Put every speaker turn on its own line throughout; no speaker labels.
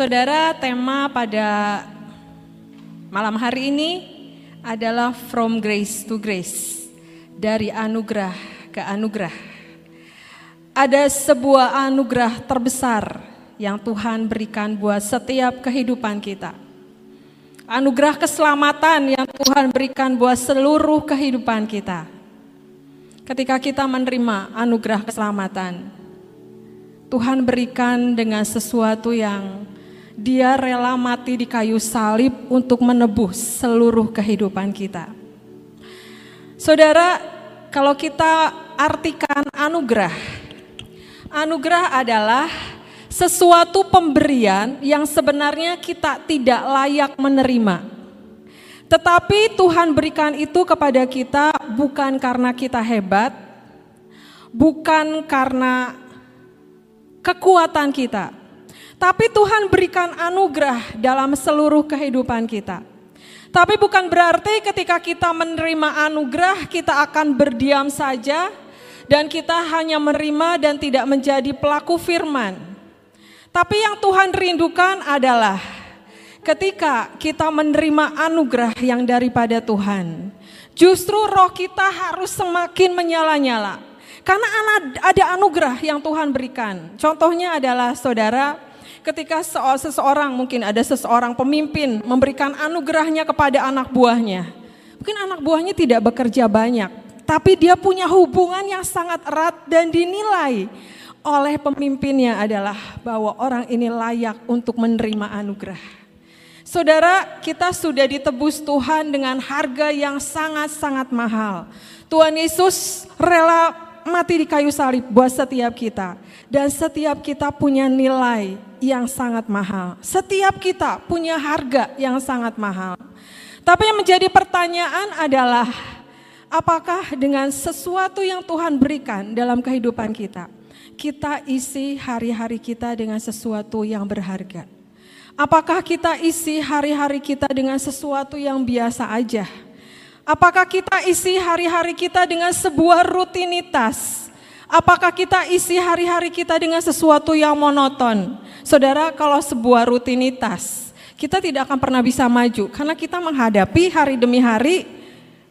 Saudara, tema pada malam hari ini adalah from grace to grace, dari anugerah ke anugerah. Ada sebuah anugerah terbesar yang Tuhan berikan buat setiap kehidupan kita. Anugerah keselamatan yang Tuhan berikan buat seluruh kehidupan kita. Ketika kita menerima anugerah keselamatan, Tuhan berikan dengan sesuatu yang dia rela mati di kayu salib untuk menebus seluruh kehidupan kita. Saudara, kalau kita artikan anugerah, anugerah adalah sesuatu pemberian yang sebenarnya kita tidak layak menerima. Tetapi Tuhan berikan itu kepada kita bukan karena kita hebat, bukan karena kekuatan kita, tapi Tuhan berikan anugerah dalam seluruh kehidupan kita. Tapi bukan berarti ketika kita menerima anugerah kita akan berdiam saja dan kita hanya menerima dan tidak menjadi pelaku firman. Tapi yang Tuhan rindukan adalah ketika kita menerima anugerah yang daripada Tuhan, justru roh kita harus semakin menyala-nyala. Karena ada anugerah yang Tuhan berikan. Contohnya adalah saudara, ketika seseorang mungkin ada seseorang pemimpin memberikan anugerahnya kepada anak buahnya. Mungkin anak buahnya tidak bekerja banyak, tapi dia punya hubungan yang sangat erat dan dinilai oleh pemimpinnya adalah bahwa orang ini layak untuk menerima anugerah. Saudara, kita sudah ditebus Tuhan dengan harga yang sangat-sangat mahal. Tuhan Yesus rela mati di kayu salib buat setiap kita. Dan setiap kita punya nilai yang sangat mahal. Setiap kita punya harga yang sangat mahal. Tapi yang menjadi pertanyaan adalah apakah dengan sesuatu yang Tuhan berikan dalam kehidupan kita, kita isi hari-hari kita dengan sesuatu yang berharga? Apakah kita isi hari-hari kita dengan sesuatu yang biasa aja? Apakah kita isi hari-hari kita dengan sebuah rutinitas? Apakah kita isi hari-hari kita dengan sesuatu yang monoton? Saudara, kalau sebuah rutinitas, kita tidak akan pernah bisa maju karena kita menghadapi hari demi hari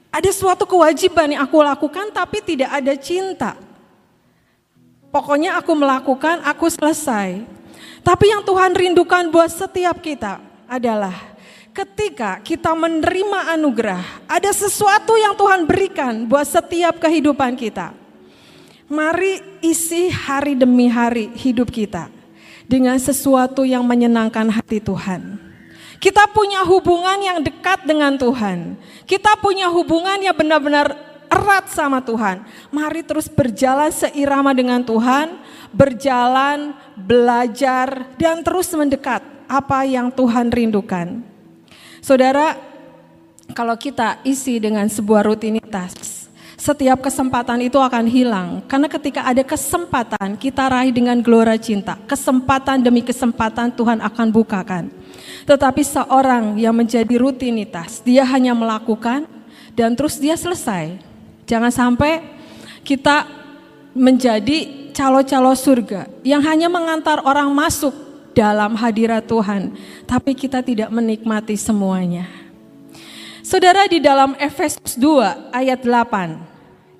ada suatu kewajiban yang aku lakukan tapi tidak ada cinta. Pokoknya aku melakukan, aku selesai. Tapi yang Tuhan rindukan buat setiap kita adalah ketika kita menerima anugerah, ada sesuatu yang Tuhan berikan buat setiap kehidupan kita. Mari isi hari demi hari hidup kita dengan sesuatu yang menyenangkan hati Tuhan. Kita punya hubungan yang dekat dengan Tuhan. Kita punya hubungan yang benar-benar erat sama Tuhan. Mari terus berjalan seirama dengan Tuhan, berjalan, belajar, dan terus mendekat apa yang Tuhan rindukan. Saudara, kalau kita isi dengan sebuah rutinitas, setiap kesempatan itu akan hilang. Karena ketika ada kesempatan kita raih dengan gelora cinta. Kesempatan demi kesempatan Tuhan akan bukakan. Tetapi seorang yang menjadi rutinitas, dia hanya melakukan dan terus dia selesai. Jangan sampai kita menjadi calo-calo surga yang hanya mengantar orang masuk dalam hadirat Tuhan, tapi kita tidak menikmati semuanya. Saudara di dalam Efesus 2 ayat 8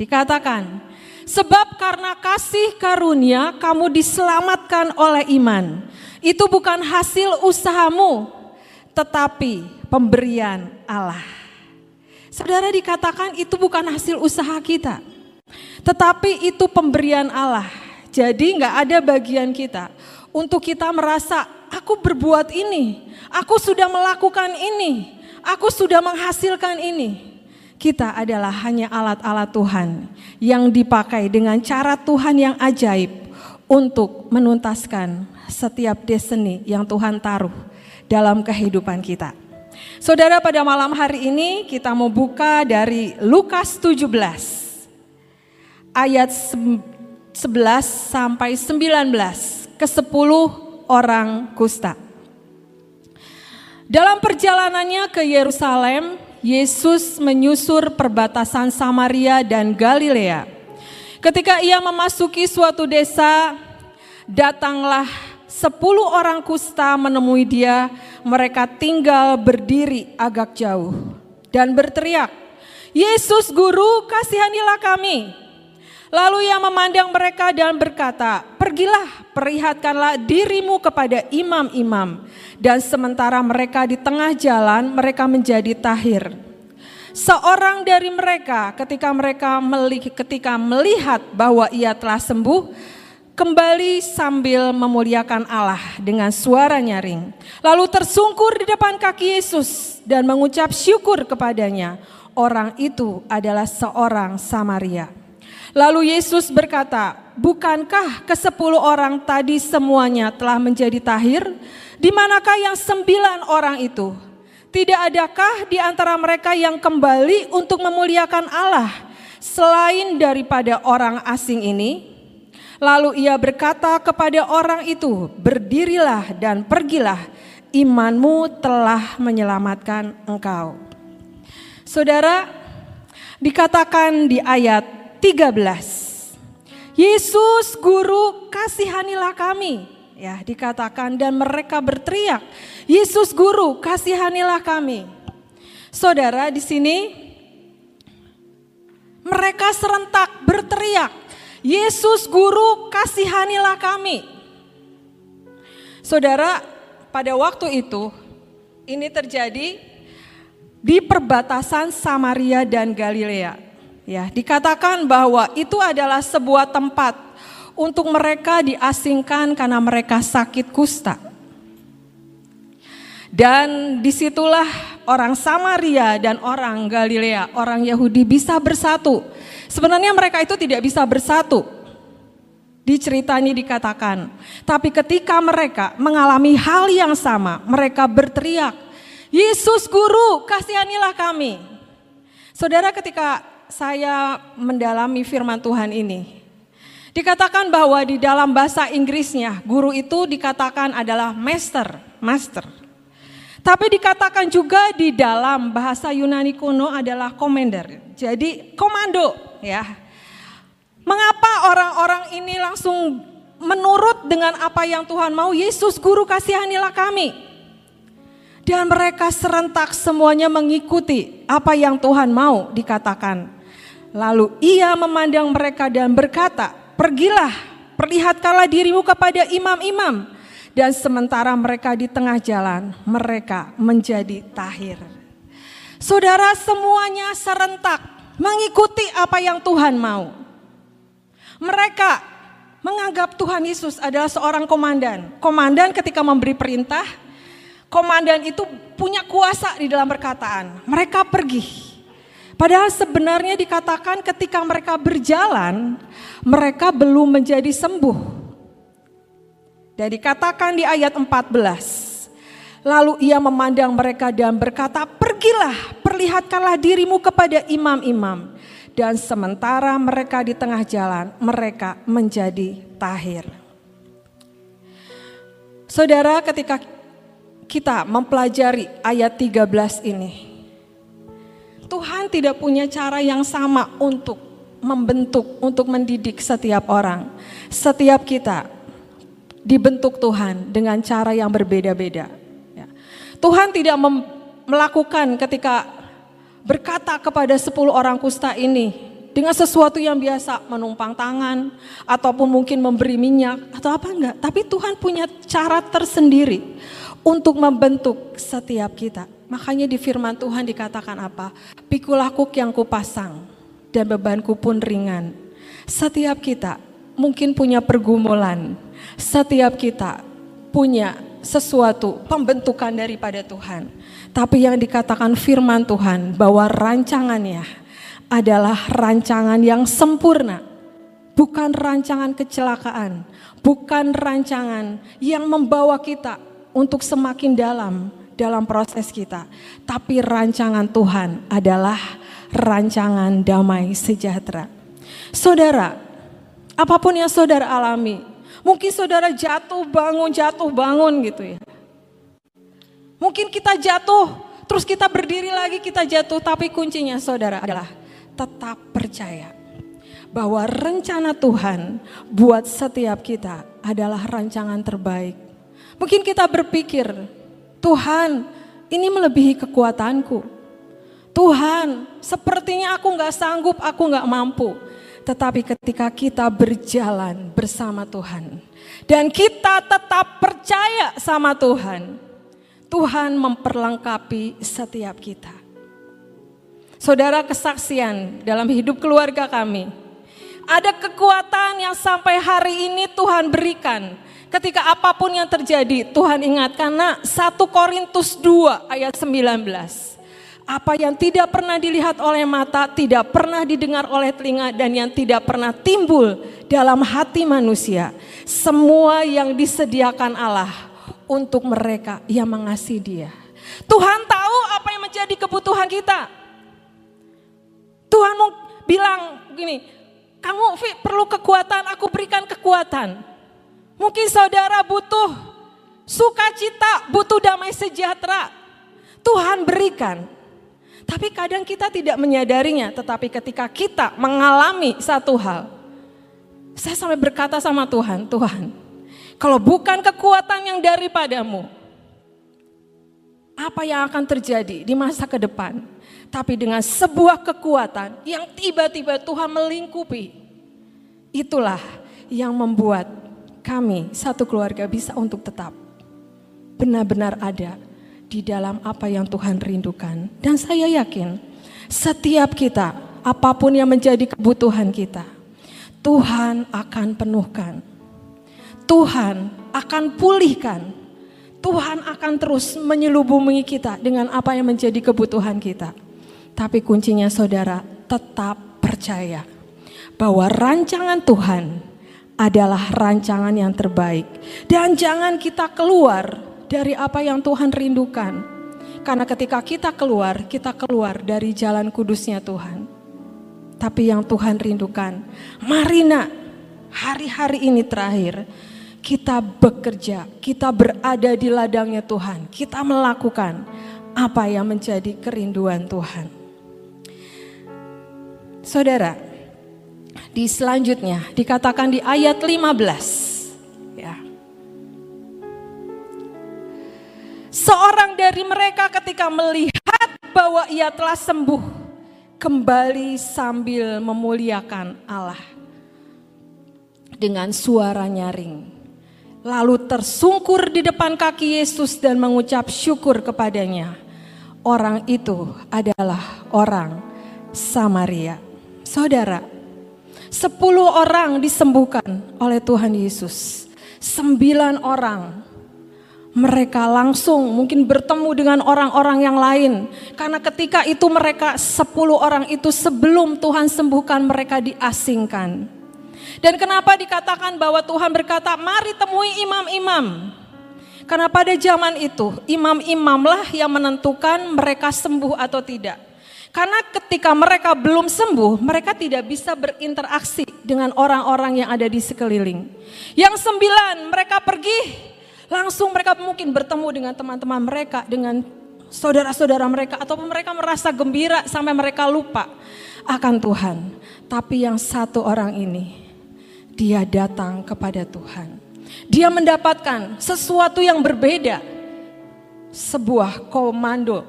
Dikatakan, sebab karena kasih karunia kamu diselamatkan oleh iman. Itu bukan hasil usahamu, tetapi pemberian Allah. Saudara dikatakan itu bukan hasil usaha kita, tetapi itu pemberian Allah. Jadi nggak ada bagian kita untuk kita merasa aku berbuat ini, aku sudah melakukan ini, aku sudah menghasilkan ini. Kita adalah hanya alat-alat Tuhan yang dipakai dengan cara Tuhan yang ajaib untuk menuntaskan setiap destiny yang Tuhan taruh dalam kehidupan kita. Saudara pada malam hari ini kita mau buka dari Lukas 17 ayat 11 sampai 19 ke 10 orang kusta. Dalam perjalanannya ke Yerusalem, Yesus menyusur perbatasan Samaria dan Galilea. Ketika ia memasuki suatu desa, datanglah sepuluh orang kusta menemui dia, mereka tinggal berdiri agak jauh dan berteriak, Yesus guru kasihanilah kami. Lalu ia memandang mereka dan berkata, pergilah perlihatkanlah dirimu kepada imam-imam. Dan sementara mereka di tengah jalan, mereka menjadi tahir. Seorang dari mereka ketika mereka ketika melihat bahwa ia telah sembuh, kembali sambil memuliakan Allah dengan suara nyaring. Lalu tersungkur di depan kaki Yesus dan mengucap syukur kepadanya. Orang itu adalah seorang Samaria. Lalu Yesus berkata, bukankah ke sepuluh orang tadi semuanya telah menjadi tahir? Di manakah yang sembilan orang itu? Tidak adakah di antara mereka yang kembali untuk memuliakan Allah selain daripada orang asing ini? Lalu ia berkata kepada orang itu, "Berdirilah dan pergilah, imanmu telah menyelamatkan engkau." Saudara, dikatakan di ayat 13, Yesus guru kasihanilah kami. Ya, dikatakan dan mereka berteriak, Yesus guru kasihanilah kami. Saudara, di sini mereka serentak berteriak, Yesus guru kasihanilah kami. Saudara, pada waktu itu ini terjadi di perbatasan Samaria dan Galilea. Ya, dikatakan bahwa itu adalah sebuah tempat untuk mereka diasingkan karena mereka sakit kusta. Dan di situlah orang Samaria dan orang Galilea, orang Yahudi bisa bersatu Sebenarnya mereka itu tidak bisa bersatu. Di cerita dikatakan, tapi ketika mereka mengalami hal yang sama, mereka berteriak, Yesus guru, kasihanilah kami. Saudara ketika saya mendalami firman Tuhan ini, dikatakan bahwa di dalam bahasa Inggrisnya, guru itu dikatakan adalah master, master. Tapi dikatakan juga di dalam bahasa Yunani kuno adalah commander. Jadi komando, ya. Mengapa orang-orang ini langsung menurut dengan apa yang Tuhan mau? Yesus guru kasihanilah kami. Dan mereka serentak semuanya mengikuti apa yang Tuhan mau dikatakan. Lalu ia memandang mereka dan berkata, pergilah, perlihatkanlah dirimu kepada imam-imam. Dan sementara mereka di tengah jalan, mereka menjadi tahir. Saudara semuanya serentak mengikuti apa yang Tuhan mau. Mereka menganggap Tuhan Yesus adalah seorang komandan. Komandan ketika memberi perintah, komandan itu punya kuasa di dalam perkataan. Mereka pergi. Padahal sebenarnya dikatakan ketika mereka berjalan, mereka belum menjadi sembuh. Dan dikatakan di ayat 14, Lalu ia memandang mereka dan berkata, "Pergilah, perlihatkanlah dirimu kepada imam-imam." Dan sementara mereka di tengah jalan, mereka menjadi tahir. Saudara, ketika kita mempelajari ayat 13 ini, Tuhan tidak punya cara yang sama untuk membentuk, untuk mendidik setiap orang. Setiap kita dibentuk Tuhan dengan cara yang berbeda-beda. Tuhan tidak melakukan ketika berkata kepada 10 orang kusta ini dengan sesuatu yang biasa menumpang tangan ataupun mungkin memberi minyak atau apa enggak. Tapi Tuhan punya cara tersendiri untuk membentuk setiap kita. Makanya di firman Tuhan dikatakan apa? Pikulah kuk yang kupasang dan bebanku pun ringan. Setiap kita mungkin punya pergumulan. Setiap kita punya sesuatu pembentukan daripada Tuhan. Tapi yang dikatakan firman Tuhan bahwa rancangannya adalah rancangan yang sempurna. Bukan rancangan kecelakaan, bukan rancangan yang membawa kita untuk semakin dalam dalam proses kita. Tapi rancangan Tuhan adalah rancangan damai sejahtera. Saudara, apa pun yang saudara alami, Mungkin saudara jatuh bangun, jatuh bangun gitu ya. Mungkin kita jatuh, terus kita berdiri lagi kita jatuh. Tapi kuncinya saudara adalah tetap percaya bahwa rencana Tuhan buat setiap kita adalah rancangan terbaik. Mungkin kita berpikir, Tuhan ini melebihi kekuatanku. Tuhan sepertinya aku nggak sanggup, aku nggak mampu. Tetapi ketika kita berjalan bersama Tuhan dan kita tetap percaya sama Tuhan, Tuhan memperlengkapi setiap kita. Saudara kesaksian dalam hidup keluarga kami, ada kekuatan yang sampai hari ini Tuhan berikan. Ketika apa pun yang terjadi, Tuhan ingatkan, nak 1 Korintus 2 ayat 19. Apa yang tidak pernah dilihat oleh mata, tidak pernah didengar oleh telinga, dan yang tidak pernah timbul dalam hati manusia. Semua yang disediakan Allah untuk mereka yang mengasihi dia. Tuhan tahu apa yang menjadi kebutuhan kita. Tuhan mau bilang gini, kamu perlu kekuatan, aku berikan kekuatan. Mungkin saudara butuh sukacita, butuh damai sejahtera. Tuhan berikan. Tapi kadang kita tidak menyadarinya, tetapi ketika kita mengalami satu hal, saya sampai berkata sama Tuhan, Tuhan, kalau bukan kekuatan yang daripadamu, apa yang akan terjadi di masa ke depan? Tapi dengan sebuah kekuatan yang tiba-tiba Tuhan melingkupi, itulah yang membuat kami satu keluarga bisa untuk tetap benar-benar ada di dalam apa yang Tuhan rindukan. Dan saya yakin setiap kita, apa pun yang menjadi kebutuhan kita, Tuhan akan penuhkan. Tuhan akan pulihkan. Tuhan akan terus menyelubungi kita dengan apa yang menjadi kebutuhan kita. Tapi kuncinya saudara tetap percaya bahwa rancangan Tuhan adalah rancangan yang terbaik. Dan jangan kita keluar dari apa yang Tuhan rindukan. Karena ketika kita keluar, kita keluar dari jalan kudusnya Tuhan. Tapi yang Tuhan rindukan, mari nak, hari-hari ini terakhir, kita bekerja, kita berada di ladangnya Tuhan, kita melakukan apa yang menjadi kerinduan Tuhan. Saudara, di selanjutnya dikatakan di ayat 15, Seorang dari mereka ketika melihat bahwa ia telah sembuh, kembali sambil memuliakan Allah dengan suara nyaring. Lalu tersungkur di depan kaki Yesus dan mengucap syukur kepadanya. Orang itu adalah orang Samaria. Saudara, sepuluh orang disembuhkan oleh Tuhan Yesus. Sembilan orang mereka langsung mungkin bertemu dengan orang-orang yang lain. Karena ketika itu mereka sepuluh orang itu sebelum Tuhan sembuhkan mereka diasingkan. Dan kenapa dikatakan bahwa Tuhan berkata mari temui imam-imam. Karena pada zaman itu imam-imamlah yang menentukan mereka sembuh atau tidak. Karena ketika mereka belum sembuh, mereka tidak bisa berinteraksi dengan orang-orang yang ada di sekeliling. Yang sembilan, mereka pergi Langsung mereka mungkin bertemu dengan teman-teman mereka, dengan saudara-saudara mereka, ataupun mereka merasa gembira sampai mereka lupa akan Tuhan. Tapi yang satu orang ini, dia datang kepada Tuhan. Dia mendapatkan sesuatu yang berbeda. Sebuah komando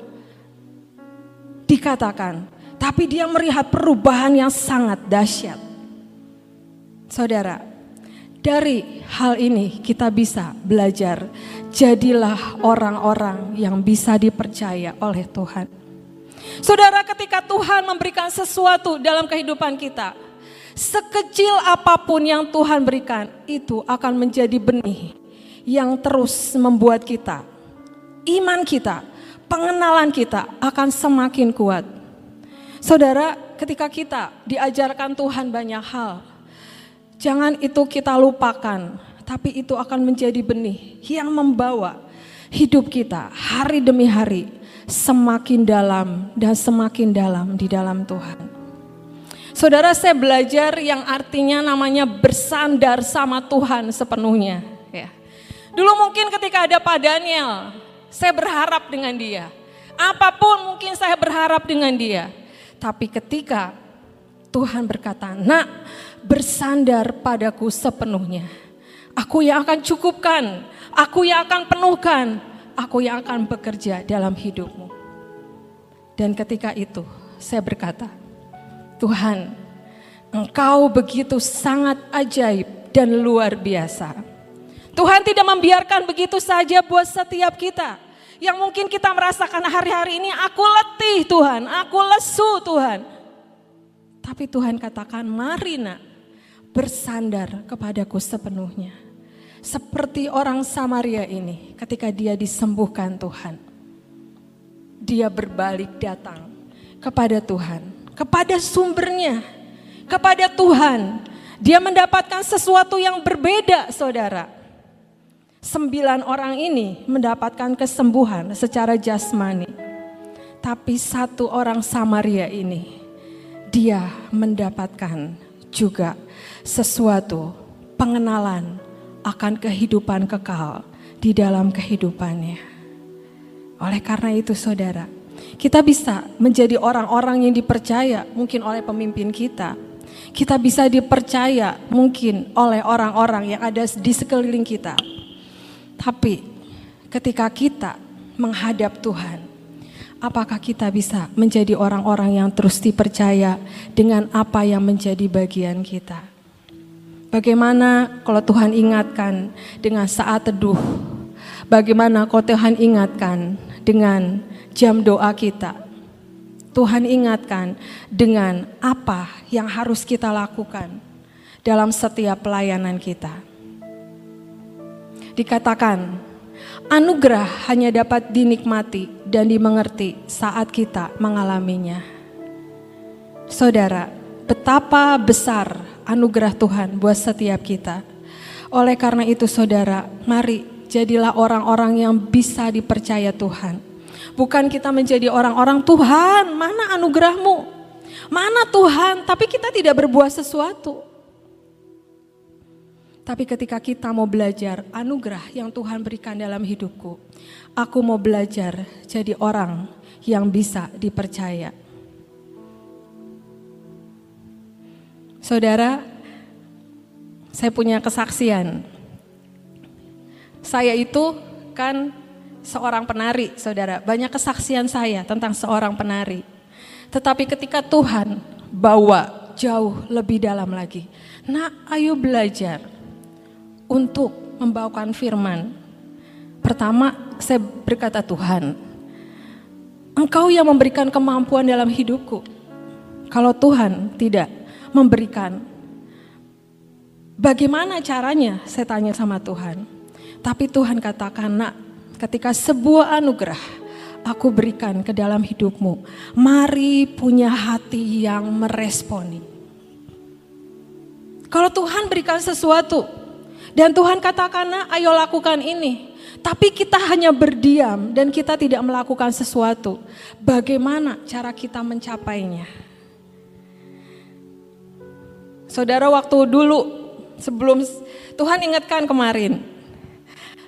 dikatakan, tapi dia melihat perubahan yang sangat dahsyat. Saudara, dari hal ini kita bisa belajar, jadilah orang-orang yang bisa dipercaya oleh Tuhan. Saudara, ketika Tuhan memberikan sesuatu dalam kehidupan kita, sekecil apa pun yang Tuhan berikan, itu akan menjadi benih yang terus membuat kita, iman kita, pengenalan kita akan semakin kuat. Saudara, ketika kita diajarkan Tuhan banyak hal, Jangan itu kita lupakan, tapi itu akan menjadi benih yang membawa hidup kita hari demi hari semakin dalam dan semakin dalam di dalam Tuhan. Saudara saya belajar yang artinya namanya bersandar sama Tuhan sepenuhnya. Ya. Dulu mungkin ketika ada Pak Daniel, saya berharap dengan dia. Apa pun mungkin saya berharap dengan dia. Tapi ketika Tuhan berkata, nak bersandar padaku sepenuhnya. Aku yang akan cukupkan, aku yang akan penuhkan, aku yang akan bekerja dalam hidupmu. Dan ketika itu saya berkata, Tuhan, Engkau begitu sangat ajaib dan luar biasa. Tuhan tidak membiarkan begitu saja buat setiap kita. Yang mungkin kita merasakan hari-hari ini, aku letih Tuhan, aku lesu Tuhan. Tapi Tuhan katakan, mari nak, bersandar kepadaku sepenuhnya. Seperti orang Samaria ini ketika dia disembuhkan Tuhan. Dia berbalik datang kepada Tuhan, kepada sumbernya, kepada Tuhan. Dia mendapatkan sesuatu yang berbeda saudara. Sembilan orang ini mendapatkan kesembuhan secara jasmani. Tapi satu orang Samaria ini, dia mendapatkan juga sesuatu pengenalan akan kehidupan kekal di dalam kehidupannya. Oleh karena itu saudara, kita bisa menjadi orang-orang yang dipercaya mungkin oleh pemimpin kita. Kita bisa dipercaya mungkin oleh orang-orang yang ada di sekeliling kita. Tapi ketika kita menghadap Tuhan, apakah kita bisa menjadi orang-orang yang terus dipercaya dengan apa yang menjadi bagian kita? Bagaimana kalau Tuhan ingatkan dengan saat teduh? Bagaimana kalau Tuhan ingatkan dengan jam doa kita? Tuhan ingatkan dengan apa yang harus kita lakukan dalam setiap pelayanan kita. Dikatakan, anugerah hanya dapat dinikmati dan dimengerti saat kita mengalaminya. Saudara, betapa besar anugerah Tuhan buat setiap kita. Oleh karena itu saudara, mari jadilah orang-orang yang bisa dipercaya Tuhan. Bukan kita menjadi orang-orang Tuhan, mana anugerahmu? Mana Tuhan? Tapi kita tidak berbuat sesuatu. Tapi ketika kita mau belajar anugerah yang Tuhan berikan dalam hidupku, aku mau belajar jadi orang yang bisa dipercaya. Saudara, saya punya kesaksian. Saya itu kan seorang penari, saudara. Banyak kesaksian saya tentang seorang penari. Tetapi ketika Tuhan bawa jauh lebih dalam lagi. Nah, ayo belajar untuk membawakan firman. Pertama, saya berkata Tuhan, Engkau yang memberikan kemampuan dalam hidupku. Kalau Tuhan tidak, memberikan. Bagaimana caranya? Saya tanya sama Tuhan. Tapi Tuhan katakan, nak, ketika sebuah anugerah aku berikan ke dalam hidupmu, mari punya hati yang meresponi. Kalau Tuhan berikan sesuatu, dan Tuhan katakan, nak, ayo lakukan ini. Tapi kita hanya berdiam dan kita tidak melakukan sesuatu. Bagaimana cara kita mencapainya? Saudara waktu dulu sebelum Tuhan ingatkan kemarin.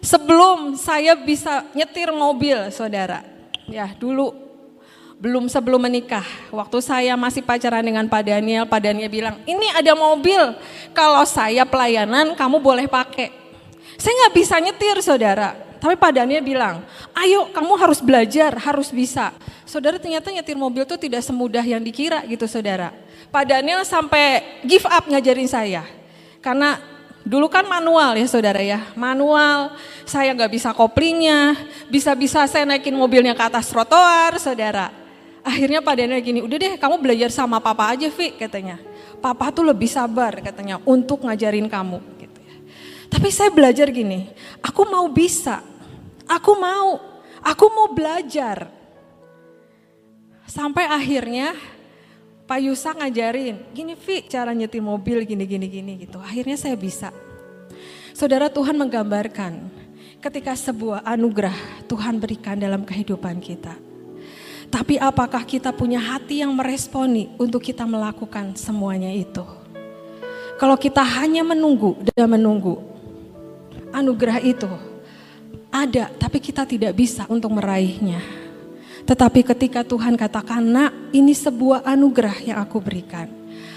Sebelum saya bisa nyetir mobil, Saudara. Ya, dulu belum sebelum menikah. Waktu saya masih pacaran dengan Pak Daniel, Pak Daniel bilang, "Ini ada mobil. Kalau saya pelayanan, kamu boleh pakai." Saya nggak bisa nyetir, Saudara. Tapi Pak Daniel bilang, ayo kamu harus belajar, harus bisa. Saudara ternyata nyetir mobil itu tidak semudah yang dikira gitu saudara. Pak Daniel sampai give up ngajarin saya. Karena dulu kan manual ya saudara ya. Manual, saya nggak bisa koplingnya. Bisa-bisa saya naikin mobilnya ke atas trotoar saudara. Akhirnya Pak Daniel gini, udah deh kamu belajar sama papa aja Vi katanya. Papa tuh lebih sabar katanya untuk ngajarin kamu. Gitu ya. Tapi saya belajar gini, aku mau bisa, aku mau, aku mau belajar. Sampai akhirnya Pak Yusa ngajarin, gini Vi cara nyetir mobil gini gini gini gitu. Akhirnya saya bisa. Saudara Tuhan menggambarkan ketika sebuah anugerah Tuhan berikan dalam kehidupan kita. Tapi apakah kita punya hati yang meresponi untuk kita melakukan semuanya itu? Kalau kita hanya menunggu dan menunggu, anugerah itu ada, tapi kita tidak bisa untuk meraihnya. Tetapi ketika Tuhan katakan, nak ini sebuah anugerah yang aku berikan.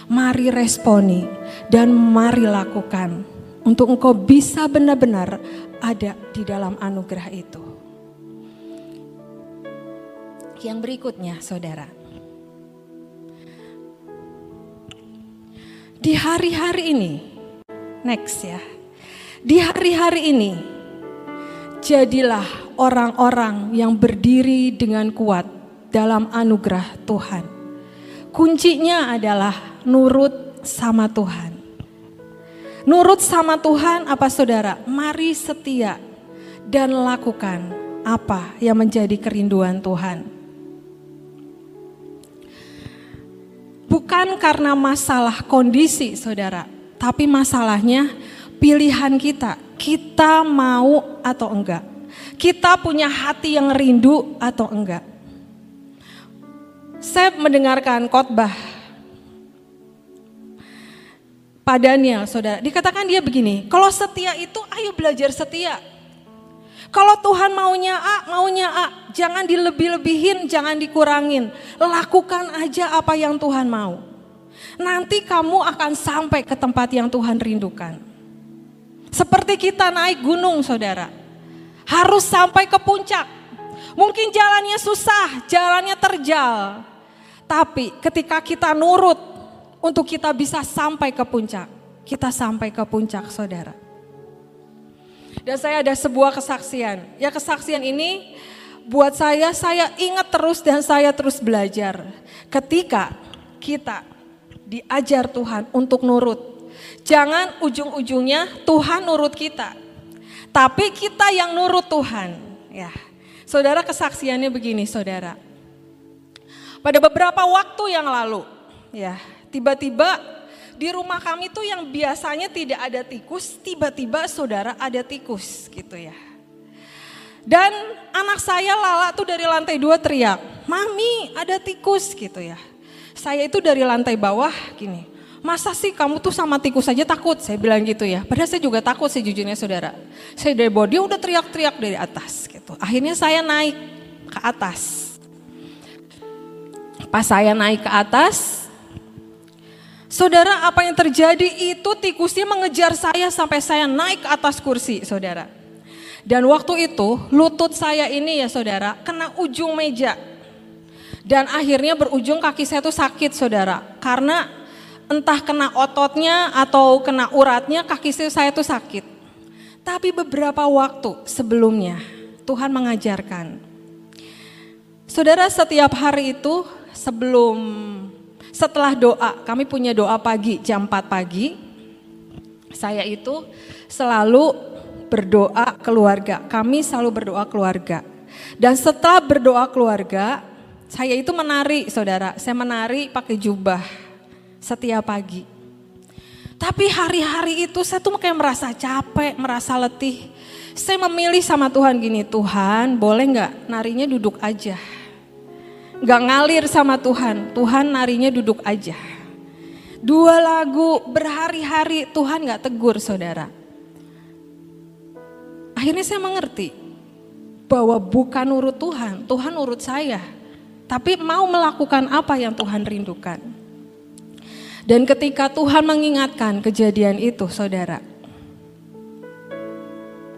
Mari responi dan mari lakukan. untuk engkau bisa benar-benar ada di dalam anugerah itu. Yang berikutnya, saudara, di hari-hari ini, next ya, di hari-hari ini, jadilah orang-orang yang berdiri dengan kuat dalam anugerah Tuhan. Kuncinya adalah nurut sama Tuhan. Nurut sama Tuhan apa saudara? Mari setia dan lakukan apa yang menjadi kerinduan Tuhan. Bukan karena masalah kondisi saudara, tapi masalahnya pilihan kita. Kita mau atau enggak. Kita punya hati yang rindu atau enggak. Saya mendengarkan khotbah Pak Daniel, saudara. Dikatakan dia begini, kalau setia itu ayo belajar setia. Kalau Tuhan maunya A, maunya A. Jangan dilebih-lebihin, jangan dikurangin. Lakukan aja apa yang Tuhan mau. Nanti kamu akan sampai ke tempat yang Tuhan rindukan. Seperti kita naik gunung saudara. Harus sampai ke puncak. Mungkin jalannya susah, jalannya terjal. Tapi ketika kita nurut untuk kita bisa sampai ke puncak, kita sampai ke puncak saudara. Dan saya ada sebuah kesaksian. Ya kesaksian ini buat saya, saya ingat terus dan saya terus belajar. Ketika kita diajar Tuhan untuk nurut. Jangan ujung-ujungnya Tuhan nurut kita. Tapi kita yang nurut Tuhan. Ya, Saudara kesaksiannya begini saudara. Pada beberapa waktu yang lalu, ya tiba-tiba di rumah kami tuh yang biasanya tidak ada tikus, tiba-tiba saudara ada tikus gitu ya. Dan anak saya Lala tuh dari lantai dua teriak, Mami ada tikus gitu ya. Saya itu dari lantai bawah gini, masa sih kamu tuh sama tikus saja takut? Saya bilang gitu ya. Padahal saya juga takut sih jujurnya saudara. Saya dari bawah, dia udah teriak-teriak dari atas gitu. Akhirnya saya naik ke atas Pas saya naik ke atas, saudara apa yang terjadi itu tikusnya mengejar saya sampai saya naik ke atas kursi saudara. Dan waktu itu lutut saya ini ya saudara kena ujung meja. Dan akhirnya berujung kaki saya tuh sakit saudara. Karena entah kena ototnya atau kena uratnya kaki saya tuh sakit. Tapi beberapa waktu sebelumnya Tuhan mengajarkan. Saudara setiap hari itu sebelum setelah doa, kami punya doa pagi jam 4 pagi. Saya itu selalu berdoa keluarga. Kami selalu berdoa keluarga. Dan setelah berdoa keluarga, saya itu menari, Saudara. Saya menari pakai jubah setiap pagi. Tapi hari-hari itu saya tuh kayak merasa capek, merasa letih. Saya memilih sama Tuhan gini, Tuhan boleh nggak narinya duduk aja Gak ngalir sama Tuhan, Tuhan narinya duduk aja. Dua lagu berhari-hari Tuhan gak tegur saudara. Akhirnya saya mengerti bahwa bukan urut Tuhan, Tuhan urut saya. Tapi mau melakukan apa yang Tuhan rindukan. Dan ketika Tuhan mengingatkan kejadian itu saudara.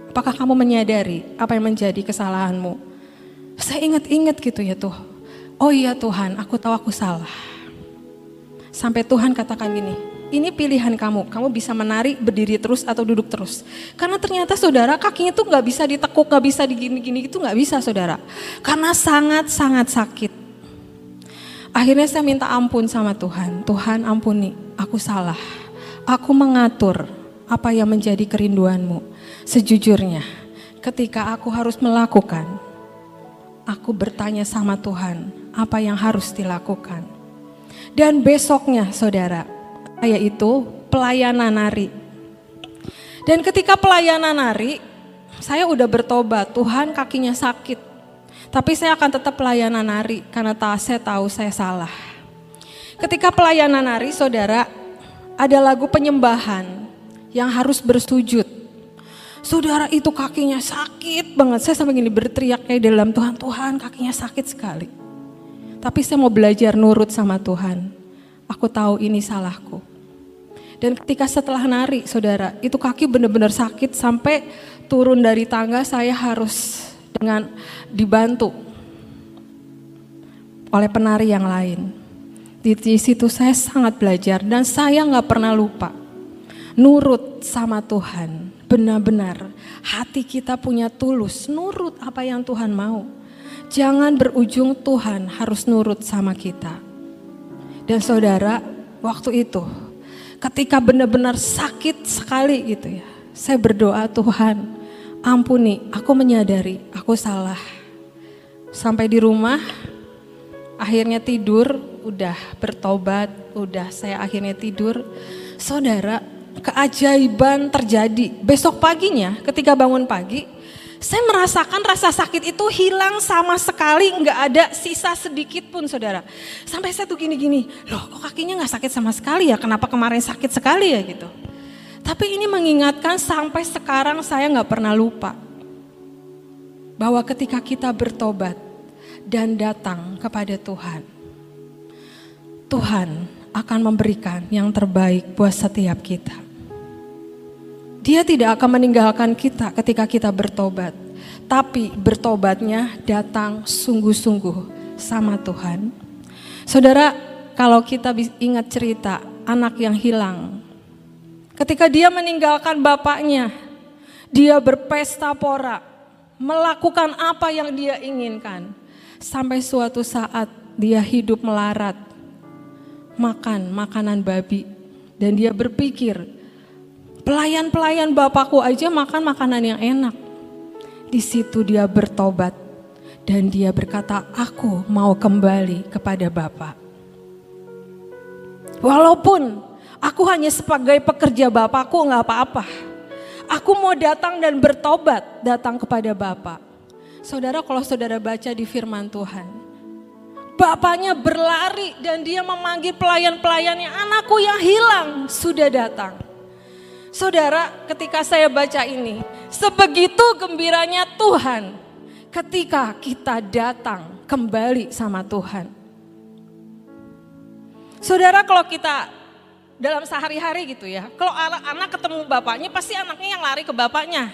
Apakah kamu menyadari apa yang menjadi kesalahanmu? Saya ingat-ingat gitu ya tuh oh iya Tuhan, aku tahu aku salah. Sampai Tuhan katakan gini, ini pilihan kamu, kamu bisa menari, berdiri terus atau duduk terus. Karena ternyata saudara kakinya tuh nggak bisa ditekuk, nggak bisa digini-gini itu nggak bisa saudara. Karena sangat-sangat sakit. Akhirnya saya minta ampun sama Tuhan, Tuhan ampuni, aku salah. Aku mengatur apa yang menjadi kerinduanmu. Sejujurnya, ketika aku harus melakukan, aku bertanya sama Tuhan, apa yang harus dilakukan. Dan besoknya saudara, yaitu pelayanan nari. Dan ketika pelayanan nari, saya udah bertobat, Tuhan kakinya sakit. Tapi saya akan tetap pelayanan nari karena tak saya tahu saya salah. Ketika pelayanan nari, saudara, ada lagu penyembahan yang harus bersujud. Saudara itu kakinya sakit banget. Saya sampai gini berteriak kayak dalam Tuhan, Tuhan kakinya sakit sekali. Tapi saya mau belajar nurut sama Tuhan. Aku tahu ini salahku. Dan ketika setelah nari, saudara, itu kaki benar-benar sakit sampai turun dari tangga saya harus dengan dibantu oleh penari yang lain. Di, di situ saya sangat belajar dan saya nggak pernah lupa nurut sama Tuhan. Benar-benar hati kita punya tulus, nurut apa yang Tuhan mau. Jangan berujung Tuhan harus nurut sama kita. Dan saudara, waktu itu ketika benar-benar sakit sekali gitu ya. Saya berdoa Tuhan, ampuni, aku menyadari aku salah. Sampai di rumah, akhirnya tidur, udah bertobat, udah saya akhirnya tidur. Saudara, keajaiban terjadi. Besok paginya ketika bangun pagi, saya merasakan rasa sakit itu hilang sama sekali, nggak ada sisa sedikit pun saudara. Sampai saya tuh gini-gini, loh kok kakinya nggak sakit sama sekali ya, kenapa kemarin sakit sekali ya gitu. Tapi ini mengingatkan sampai sekarang saya nggak pernah lupa. Bahwa ketika kita bertobat dan datang kepada Tuhan. Tuhan akan memberikan yang terbaik buat setiap kita. Dia tidak akan meninggalkan kita ketika kita bertobat. Tapi bertobatnya datang sungguh-sungguh sama Tuhan. Saudara, kalau kita ingat cerita anak yang hilang. Ketika dia meninggalkan bapaknya, dia berpesta pora, melakukan apa yang dia inginkan. Sampai suatu saat dia hidup melarat, makan makanan babi. Dan dia berpikir, Pelayan-pelayan bapakku aja makan makanan yang enak. Di situ dia bertobat dan dia berkata, "Aku mau kembali kepada Bapak." Walaupun aku hanya sebagai pekerja Bapakku nggak apa-apa. Aku mau datang dan bertobat datang kepada Bapak. Saudara kalau saudara baca di firman Tuhan. Bapaknya berlari dan dia memanggil pelayan-pelayannya, anakku yang hilang sudah datang. Saudara, ketika saya baca ini, sebegitu gembiranya Tuhan ketika kita datang kembali sama Tuhan. Saudara, kalau kita dalam sehari-hari gitu ya, kalau anak, ketemu bapaknya, pasti anaknya yang lari ke bapaknya.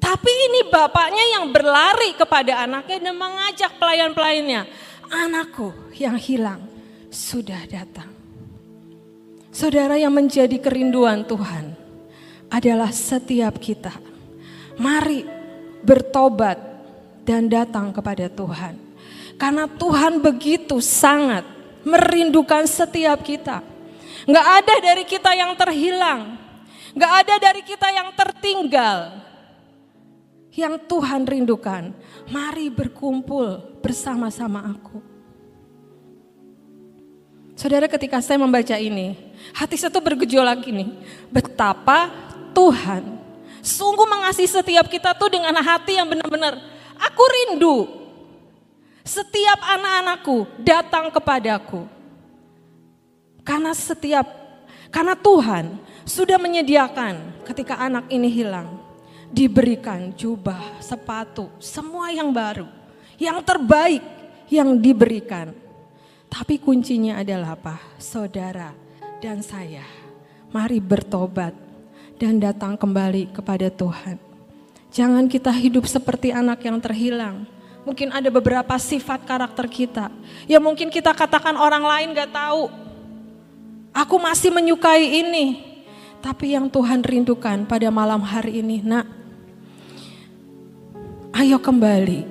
Tapi ini bapaknya yang berlari kepada anaknya dan mengajak pelayan-pelayannya, anakku yang hilang sudah datang. Saudara yang menjadi kerinduan Tuhan adalah setiap kita. Mari bertobat dan datang kepada Tuhan. Karena Tuhan begitu sangat merindukan setiap kita. Nggak ada dari kita yang terhilang. Nggak ada dari kita yang tertinggal. Yang Tuhan rindukan. Mari berkumpul bersama-sama aku. Saudara ketika saya membaca ini, hati saya tuh bergejolak ini. Betapa Tuhan sungguh mengasihi setiap kita tuh dengan hati yang benar-benar. Aku rindu setiap anak-anakku datang kepadaku. Karena setiap, karena Tuhan sudah menyediakan ketika anak ini hilang. Diberikan jubah, sepatu, semua yang baru. Yang terbaik yang diberikan tapi kuncinya adalah apa? Saudara dan saya. Mari bertobat dan datang kembali kepada Tuhan. Jangan kita hidup seperti anak yang terhilang. Mungkin ada beberapa sifat karakter kita yang mungkin kita katakan orang lain gak tahu. Aku masih menyukai ini. Tapi yang Tuhan rindukan pada malam hari ini, nak, ayo kembali,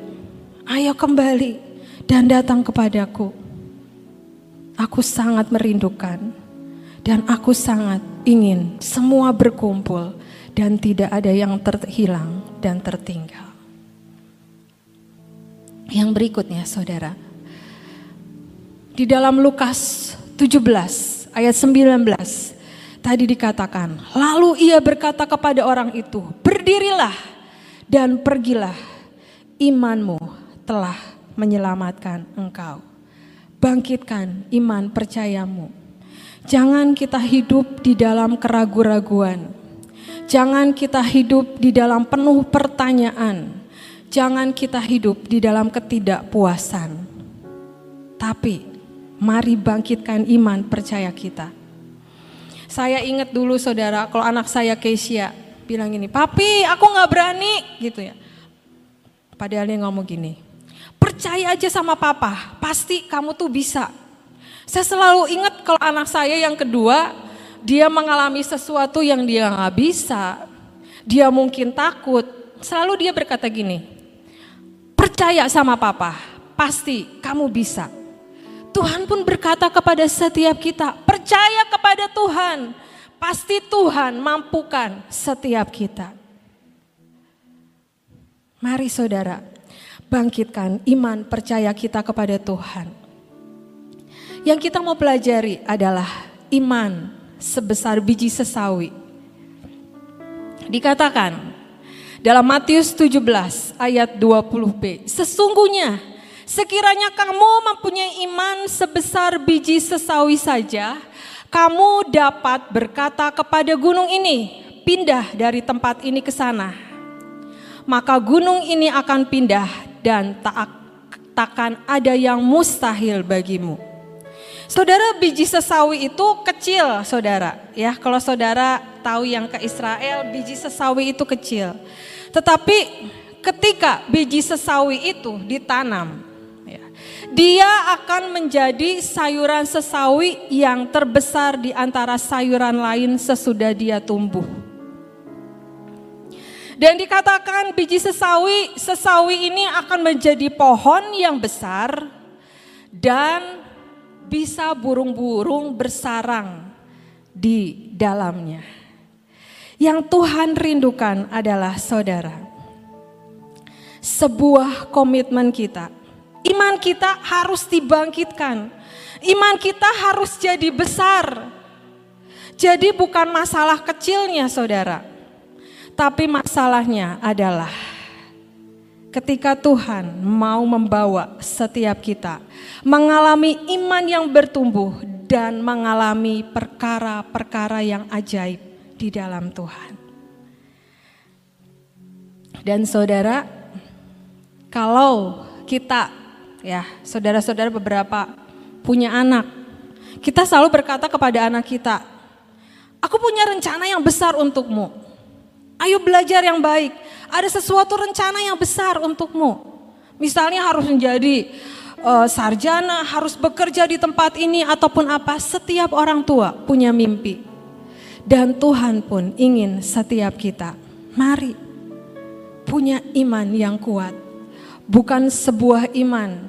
ayo kembali dan datang kepadaku Aku sangat merindukan dan aku sangat ingin semua berkumpul dan tidak ada yang terhilang dan tertinggal. Yang berikutnya saudara. Di dalam Lukas 17 ayat 19 tadi dikatakan, lalu ia berkata kepada orang itu, berdirilah dan pergilah, imanmu telah menyelamatkan engkau bangkitkan iman percayamu. Jangan kita hidup di dalam keraguan-raguan. Jangan kita hidup di dalam penuh pertanyaan. Jangan kita hidup di dalam ketidakpuasan. Tapi mari bangkitkan iman percaya kita. Saya ingat dulu saudara, kalau anak saya Keisha bilang gini, papi aku nggak berani gitu ya. Padahal dia ngomong gini, percaya aja sama papa, pasti kamu tuh bisa. Saya selalu ingat kalau anak saya yang kedua, dia mengalami sesuatu yang dia nggak bisa, dia mungkin takut. Selalu dia berkata gini, percaya sama papa, pasti kamu bisa. Tuhan pun berkata kepada setiap kita, percaya kepada Tuhan, pasti Tuhan mampukan setiap kita. Mari saudara, bangkitkan iman percaya kita kepada Tuhan. Yang kita mau pelajari adalah iman sebesar biji sesawi. Dikatakan dalam Matius 17 ayat 20b, sesungguhnya Sekiranya kamu mempunyai iman sebesar biji sesawi saja, kamu dapat berkata kepada gunung ini, pindah dari tempat ini ke sana. Maka gunung ini akan pindah dan tak takkan ada yang mustahil bagimu. Saudara biji sesawi itu kecil, saudara. Ya, kalau saudara tahu yang ke Israel, biji sesawi itu kecil. Tetapi ketika biji sesawi itu ditanam, dia akan menjadi sayuran sesawi yang terbesar di antara sayuran lain sesudah dia tumbuh. Dan dikatakan biji sesawi, sesawi ini akan menjadi pohon yang besar dan bisa burung-burung bersarang di dalamnya. Yang Tuhan rindukan adalah saudara, sebuah komitmen kita Iman kita harus dibangkitkan. Iman kita harus jadi besar. Jadi bukan masalah kecilnya saudara. Tapi masalahnya adalah ketika Tuhan mau membawa setiap kita mengalami iman yang bertumbuh dan mengalami perkara-perkara yang ajaib di dalam Tuhan. Dan saudara, kalau kita ya saudara-saudara beberapa punya anak. Kita selalu berkata kepada anak kita, aku punya rencana yang besar untukmu. Ayo belajar yang baik. Ada sesuatu rencana yang besar untukmu. Misalnya harus menjadi uh, sarjana, harus bekerja di tempat ini ataupun apa. Setiap orang tua punya mimpi. Dan Tuhan pun ingin setiap kita, mari punya iman yang kuat. Bukan sebuah iman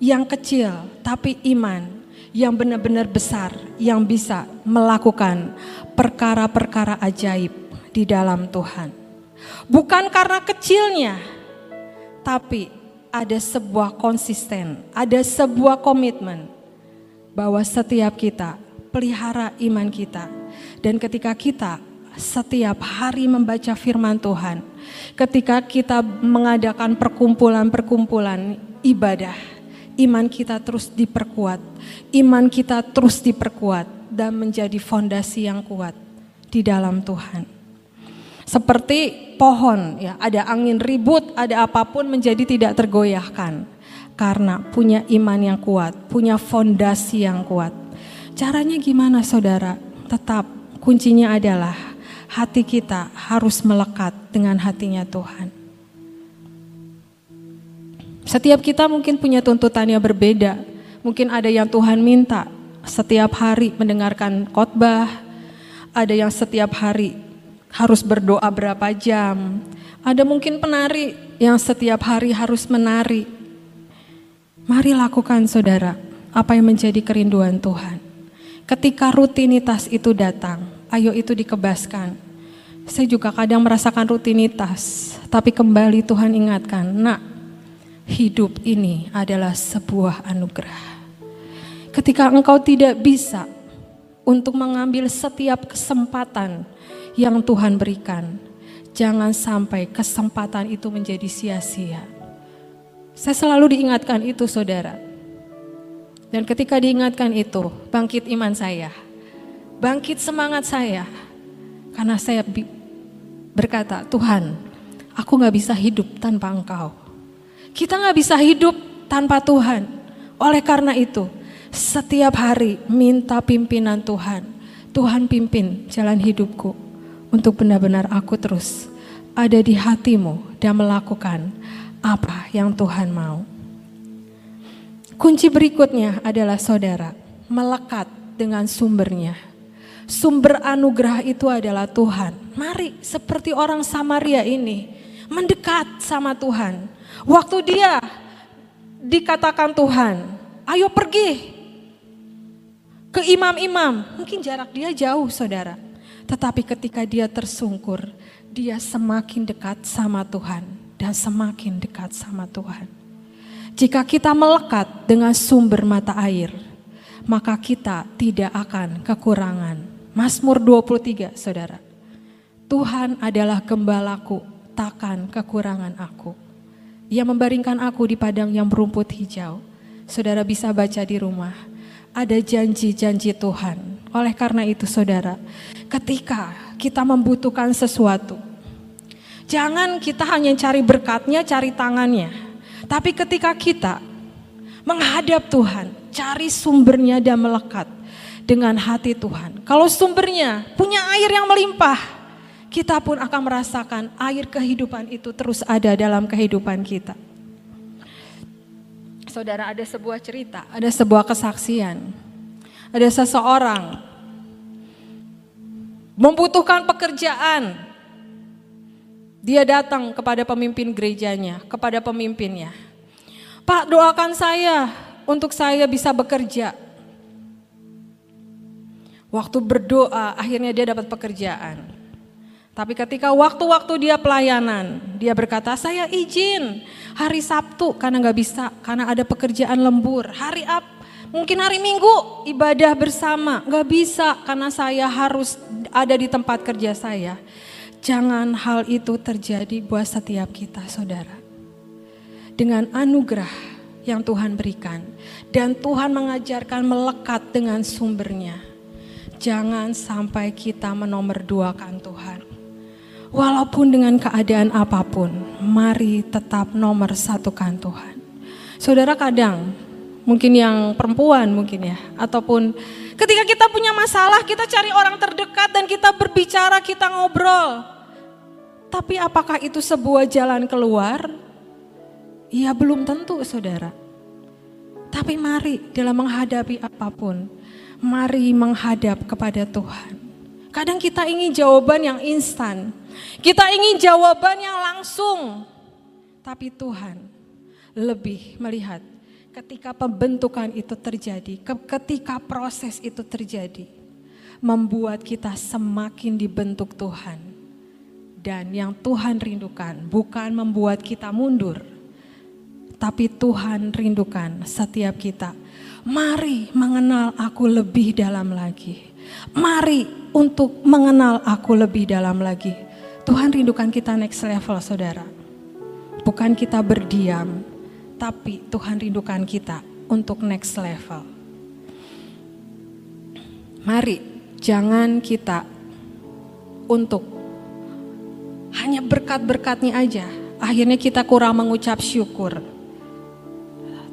yang kecil, tapi iman yang benar-benar besar, yang bisa melakukan perkara-perkara ajaib di dalam Tuhan. Bukan karena kecilnya, tapi ada sebuah konsisten, ada sebuah komitmen bahwa setiap kita pelihara iman kita. Dan ketika kita setiap hari membaca firman Tuhan, ketika kita mengadakan perkumpulan-perkumpulan ibadah, iman kita terus diperkuat, iman kita terus diperkuat dan menjadi fondasi yang kuat di dalam Tuhan. Seperti pohon ya, ada angin ribut, ada apa pun menjadi tidak tergoyahkan karena punya iman yang kuat, punya fondasi yang kuat. Caranya gimana Saudara? Tetap kuncinya adalah hati kita harus melekat dengan hatinya Tuhan. Setiap kita mungkin punya tuntutan yang berbeda. Mungkin ada yang Tuhan minta setiap hari mendengarkan khotbah, ada yang setiap hari harus berdoa berapa jam. Ada mungkin penari yang setiap hari harus menari. Mari lakukan saudara, apa yang menjadi kerinduan Tuhan. Ketika rutinitas itu datang, ayo itu dikebaskan. Saya juga kadang merasakan rutinitas, tapi kembali Tuhan ingatkan, nak hidup ini adalah sebuah anugerah. Ketika engkau tidak bisa untuk mengambil setiap kesempatan yang Tuhan berikan, jangan sampai kesempatan itu menjadi sia-sia. Saya selalu diingatkan itu, saudara. Dan ketika diingatkan itu, bangkit iman saya, bangkit semangat saya, karena saya berkata, Tuhan, aku gak bisa hidup tanpa Engkau. Kita nggak bisa hidup tanpa Tuhan. Oleh karena itu, setiap hari minta pimpinan Tuhan. Tuhan pimpin jalan hidupku untuk benar-benar aku terus ada di hatimu dan melakukan apa yang Tuhan mau. Kunci berikutnya adalah saudara, melekat dengan sumbernya. Sumber anugerah itu adalah Tuhan. Mari seperti orang Samaria ini mendekat sama Tuhan. Waktu dia dikatakan Tuhan, ayo pergi ke imam-imam. Mungkin jarak dia jauh saudara. Tetapi ketika dia tersungkur, dia semakin dekat sama Tuhan dan semakin dekat sama Tuhan. Jika kita melekat dengan sumber mata air, maka kita tidak akan kekurangan. Mazmur 23, Saudara. Tuhan adalah gembalaku, takkan kekurangan aku. Ia membaringkan aku di padang yang berumput hijau. Saudara bisa baca di rumah ada janji-janji Tuhan. Oleh karena itu saudara, ketika kita membutuhkan sesuatu, jangan kita hanya cari berkatnya, cari tangannya. Tapi ketika kita menghadap Tuhan, cari sumbernya dan melekat dengan hati Tuhan. Kalau sumbernya punya air yang melimpah, kita pun akan merasakan air kehidupan itu terus ada dalam kehidupan kita. Saudara ada sebuah cerita, ada sebuah kesaksian. Ada seseorang membutuhkan pekerjaan. Dia datang kepada pemimpin gerejanya, kepada pemimpinnya. Pak doakan saya untuk saya bisa bekerja. Waktu berdoa akhirnya dia dapat pekerjaan. Tapi ketika waktu-waktu dia pelayanan, dia berkata, saya izin hari Sabtu karena nggak bisa, karena ada pekerjaan lembur. Hari up, mungkin hari Minggu ibadah bersama, nggak bisa karena saya harus ada di tempat kerja saya. Jangan hal itu terjadi buat setiap kita, saudara. Dengan anugerah yang Tuhan berikan, dan Tuhan mengajarkan melekat dengan sumbernya. Jangan sampai kita menomorduakan Tuhan Walaupun dengan keadaan apa pun, mari tetap nomor satukan Tuhan. Saudara kadang, mungkin yang perempuan mungkin ya, ataupun ketika kita punya masalah, kita cari orang terdekat dan kita berbicara, kita ngobrol. Tapi apakah itu sebuah jalan keluar? Ya belum tentu saudara. Tapi mari dalam menghadapi apa pun, mari menghadap kepada Tuhan. Kadang kita ingin jawaban yang instan, kita ingin jawaban yang langsung. Tapi Tuhan lebih melihat ketika pembentukan itu terjadi, ketika proses itu terjadi, membuat kita semakin dibentuk Tuhan. Dan yang Tuhan rindukan bukan membuat kita mundur, tapi Tuhan rindukan setiap kita. Mari mengenal aku lebih dalam lagi. Mari untuk mengenal aku lebih dalam lagi Tuhan rindukan kita next level saudara. Bukan kita berdiam, tapi Tuhan rindukan kita untuk next level. Mari jangan kita untuk hanya berkat-berkatnya aja. Akhirnya kita kurang mengucap syukur.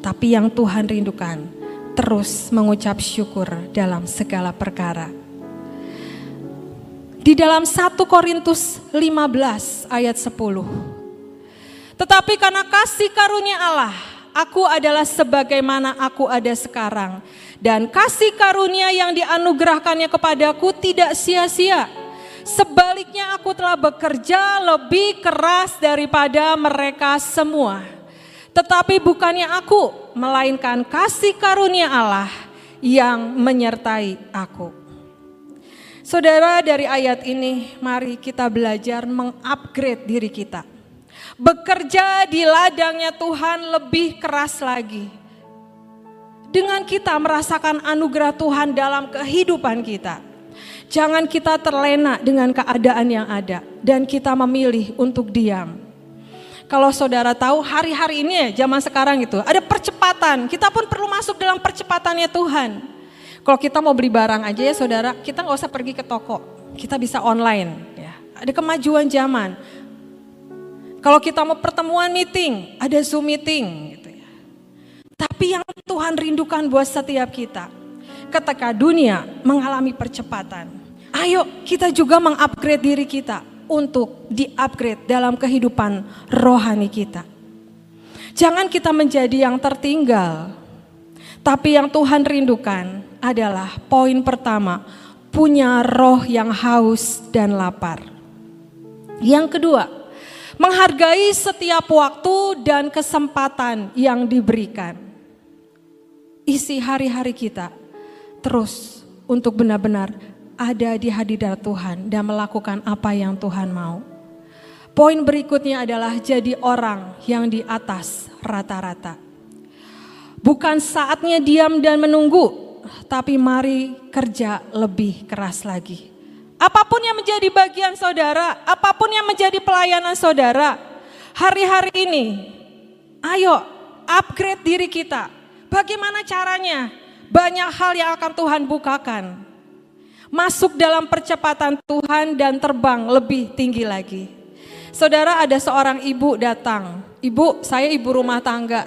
Tapi yang Tuhan rindukan terus mengucap syukur dalam segala perkara di dalam 1 Korintus 15 ayat 10. Tetapi karena kasih karunia Allah, aku adalah sebagaimana aku ada sekarang. Dan kasih karunia yang dianugerahkannya kepadaku tidak sia-sia. Sebaliknya aku telah bekerja lebih keras daripada mereka semua. Tetapi bukannya aku, melainkan kasih karunia Allah yang menyertai aku. Saudara dari ayat ini mari kita belajar mengupgrade diri kita. Bekerja di ladangnya Tuhan lebih keras lagi. Dengan kita merasakan anugerah Tuhan dalam kehidupan kita. Jangan kita terlena dengan keadaan yang ada dan kita memilih untuk diam. Kalau saudara tahu hari-hari ini ya zaman sekarang itu ada percepatan. Kita pun perlu masuk dalam percepatannya Tuhan. Kalau kita mau beli barang aja ya saudara, kita nggak usah pergi ke toko, kita bisa online. Ya. Ada kemajuan zaman. Kalau kita mau pertemuan meeting, ada Zoom meeting. Gitu ya. Tapi yang Tuhan rindukan buat setiap kita, ketika dunia mengalami percepatan. Ayo kita juga mengupgrade diri kita untuk di-upgrade dalam kehidupan rohani kita. Jangan kita menjadi yang tertinggal, tapi yang Tuhan rindukan adalah poin pertama, punya roh yang haus dan lapar. Yang kedua, menghargai setiap waktu dan kesempatan yang diberikan. Isi hari-hari kita terus untuk benar-benar ada di hadirat Tuhan dan melakukan apa yang Tuhan mau. Poin berikutnya adalah jadi orang yang di atas rata-rata. Bukan saatnya diam dan menunggu, tapi mari kerja lebih keras lagi. Apa pun yang menjadi bagian saudara, apa pun yang menjadi pelayanan saudara, hari-hari ini, ayo upgrade diri kita. Bagaimana caranya? Banyak hal yang akan Tuhan bukakan masuk dalam percepatan Tuhan dan terbang lebih tinggi lagi. Saudara ada seorang ibu datang, ibu saya ibu rumah tangga,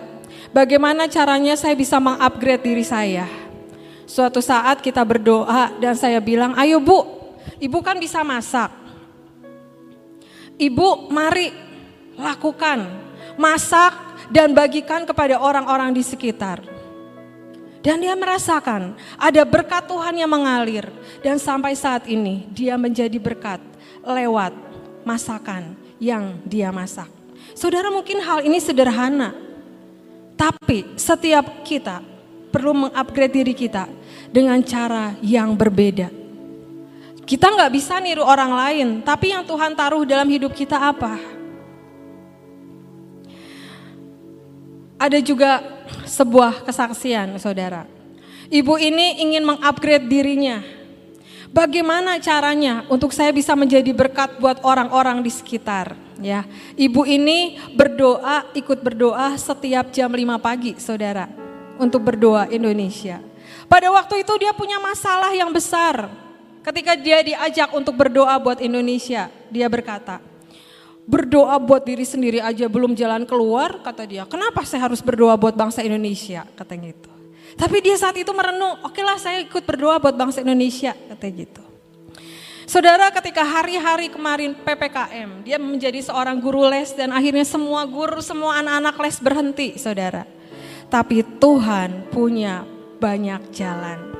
bagaimana caranya saya bisa mengupgrade diri saya. Suatu saat kita berdoa dan saya bilang, ayo bu, ibu kan bisa masak. Ibu mari lakukan, masak dan bagikan kepada orang-orang di sekitar. Dan dia merasakan ada berkat Tuhan yang mengalir. Dan sampai saat ini dia menjadi berkat lewat masakan yang dia masak. Saudara mungkin hal ini sederhana. Tapi setiap kita perlu mengupgrade diri kita dengan cara yang berbeda. Kita nggak bisa niru orang lain, tapi yang Tuhan taruh dalam hidup kita apa? Ada juga sebuah kesaksian, saudara. Ibu ini ingin mengupgrade dirinya. Bagaimana caranya untuk saya bisa menjadi berkat buat orang-orang di sekitar? Ya, ibu ini berdoa, ikut berdoa setiap jam 5 pagi, saudara, untuk berdoa Indonesia. Pada waktu itu dia punya masalah yang besar. Ketika dia diajak untuk berdoa buat Indonesia, dia berkata, berdoa buat diri sendiri aja belum jalan keluar, kata dia. Kenapa saya harus berdoa buat bangsa Indonesia, katanya gitu. Tapi dia saat itu merenung, oke lah saya ikut berdoa buat bangsa Indonesia, katanya gitu. Saudara ketika hari-hari kemarin PPKM, dia menjadi seorang guru les dan akhirnya semua guru, semua anak-anak les berhenti saudara. Tapi Tuhan punya banyak jalan.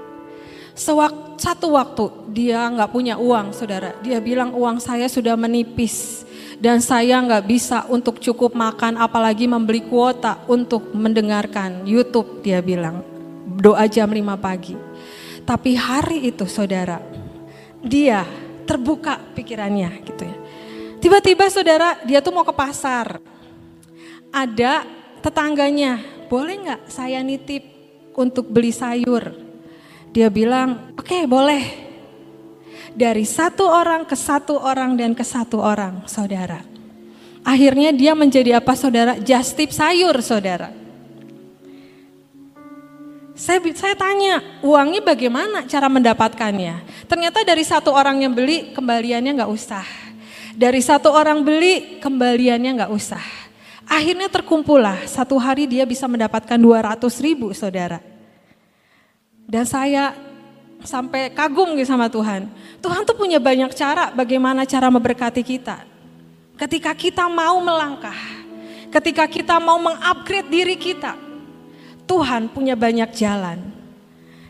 Sewak, satu waktu dia nggak punya uang saudara, dia bilang uang saya sudah menipis dan saya nggak bisa untuk cukup makan apalagi membeli kuota untuk mendengarkan YouTube dia bilang. Doa jam 5 pagi. Tapi hari itu saudara dia terbuka pikirannya gitu ya. Tiba-tiba saudara dia tuh mau ke pasar. Ada tetangganya boleh nggak saya nitip untuk beli sayur dia bilang oke okay, boleh dari satu orang ke satu orang dan ke satu orang, saudara. Akhirnya dia menjadi apa saudara? Justip sayur saudara. Saya, saya tanya, uangnya bagaimana cara mendapatkannya? Ternyata dari satu orang yang beli, kembaliannya nggak usah. Dari satu orang beli, kembaliannya nggak usah. Akhirnya terkumpullah, satu hari dia bisa mendapatkan 200 ribu saudara. Dan saya sampai kagum gitu sama Tuhan. Tuhan tuh punya banyak cara bagaimana cara memberkati kita. Ketika kita mau melangkah, ketika kita mau mengupgrade diri kita, Tuhan punya banyak jalan.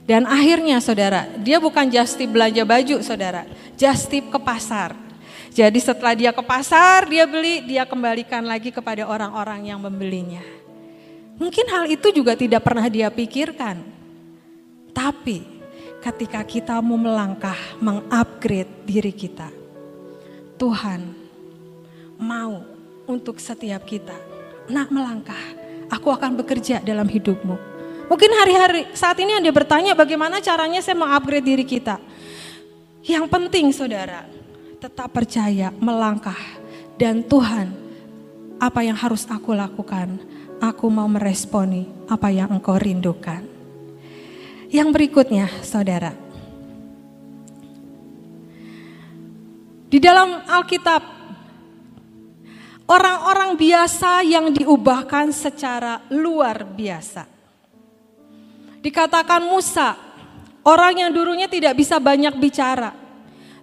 Dan akhirnya saudara, dia bukan just belanja baju saudara, just ke pasar. Jadi setelah dia ke pasar, dia beli, dia kembalikan lagi kepada orang-orang yang membelinya. Mungkin hal itu juga tidak pernah dia pikirkan. Tapi ketika kita mau melangkah, mengupgrade diri kita. Tuhan mau untuk setiap kita. Nak melangkah, aku akan bekerja dalam hidupmu. Mungkin hari-hari saat ini Anda bertanya bagaimana caranya saya mengupgrade diri kita. Yang penting saudara, tetap percaya, melangkah. Dan Tuhan, apa yang harus aku lakukan? Aku mau meresponi apa yang engkau rindukan. Yang berikutnya, saudara. Di dalam Alkitab, orang-orang biasa yang diubahkan secara luar biasa. Dikatakan Musa, Orang yang dulunya tidak bisa banyak bicara,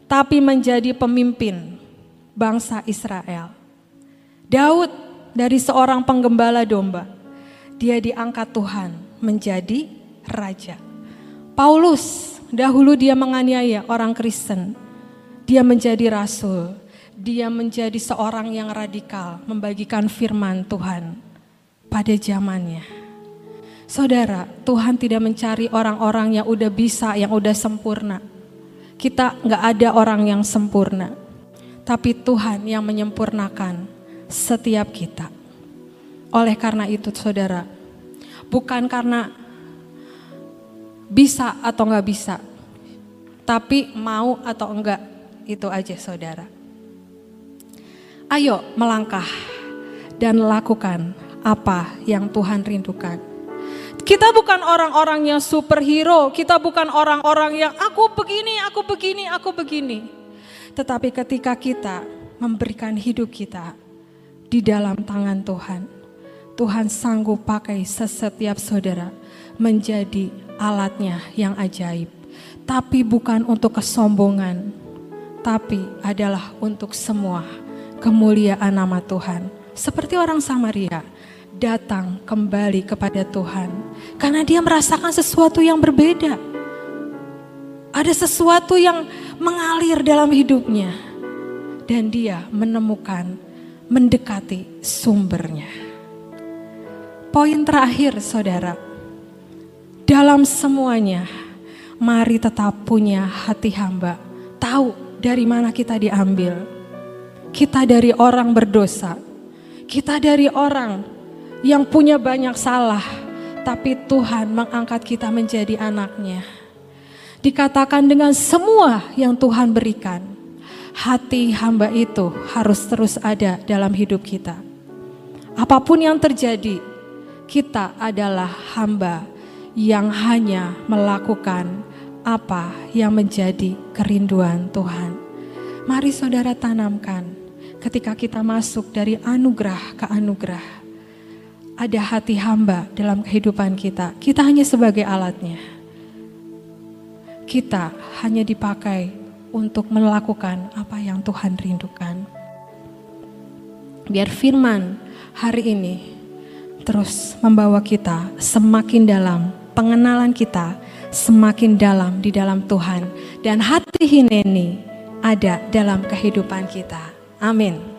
tapi menjadi pemimpin bangsa Israel. Daud dari seorang penggembala domba, dia diangkat Tuhan menjadi raja. Paulus, dahulu dia menganiaya orang Kristen, dia menjadi rasul, dia menjadi seorang yang radikal, membagikan firman Tuhan pada zamannya. Saudara, Tuhan tidak mencari orang-orang yang udah bisa, yang udah sempurna. Kita nggak ada orang yang sempurna, tapi Tuhan yang menyempurnakan setiap kita. Oleh karena itu, saudara, bukan karena bisa atau nggak bisa, tapi mau atau enggak itu aja, saudara. Ayo melangkah dan lakukan apa yang Tuhan rindukan. Kita bukan orang-orang yang superhero, kita bukan orang-orang yang aku begini, aku begini, aku begini. Tetapi ketika kita memberikan hidup kita di dalam tangan Tuhan, Tuhan sanggup pakai setiap saudara menjadi alatnya yang ajaib. Tapi bukan untuk kesombongan, tapi adalah untuk semua kemuliaan nama Tuhan. Seperti orang Samaria datang kembali kepada Tuhan karena dia merasakan sesuatu yang berbeda. Ada sesuatu yang mengalir dalam hidupnya dan dia menemukan mendekati sumbernya. Poin terakhir, saudara, dalam semuanya, mari tetap punya hati hamba, tahu dari mana kita diambil kita dari orang berdosa. Kita dari orang yang punya banyak salah. Tapi Tuhan mengangkat kita menjadi anaknya. Dikatakan dengan semua yang Tuhan berikan. Hati hamba itu harus terus ada dalam hidup kita. Apa pun yang terjadi, kita adalah hamba yang hanya melakukan apa yang menjadi kerinduan Tuhan. Mari saudara tanamkan ketika kita masuk dari anugerah ke anugerah, ada hati hamba dalam kehidupan kita. Kita hanya sebagai alatnya. Kita hanya dipakai untuk melakukan apa yang Tuhan rindukan. Biar firman hari ini terus membawa kita semakin dalam pengenalan kita semakin dalam di dalam Tuhan dan hati hineni ada dalam kehidupan kita. Amin.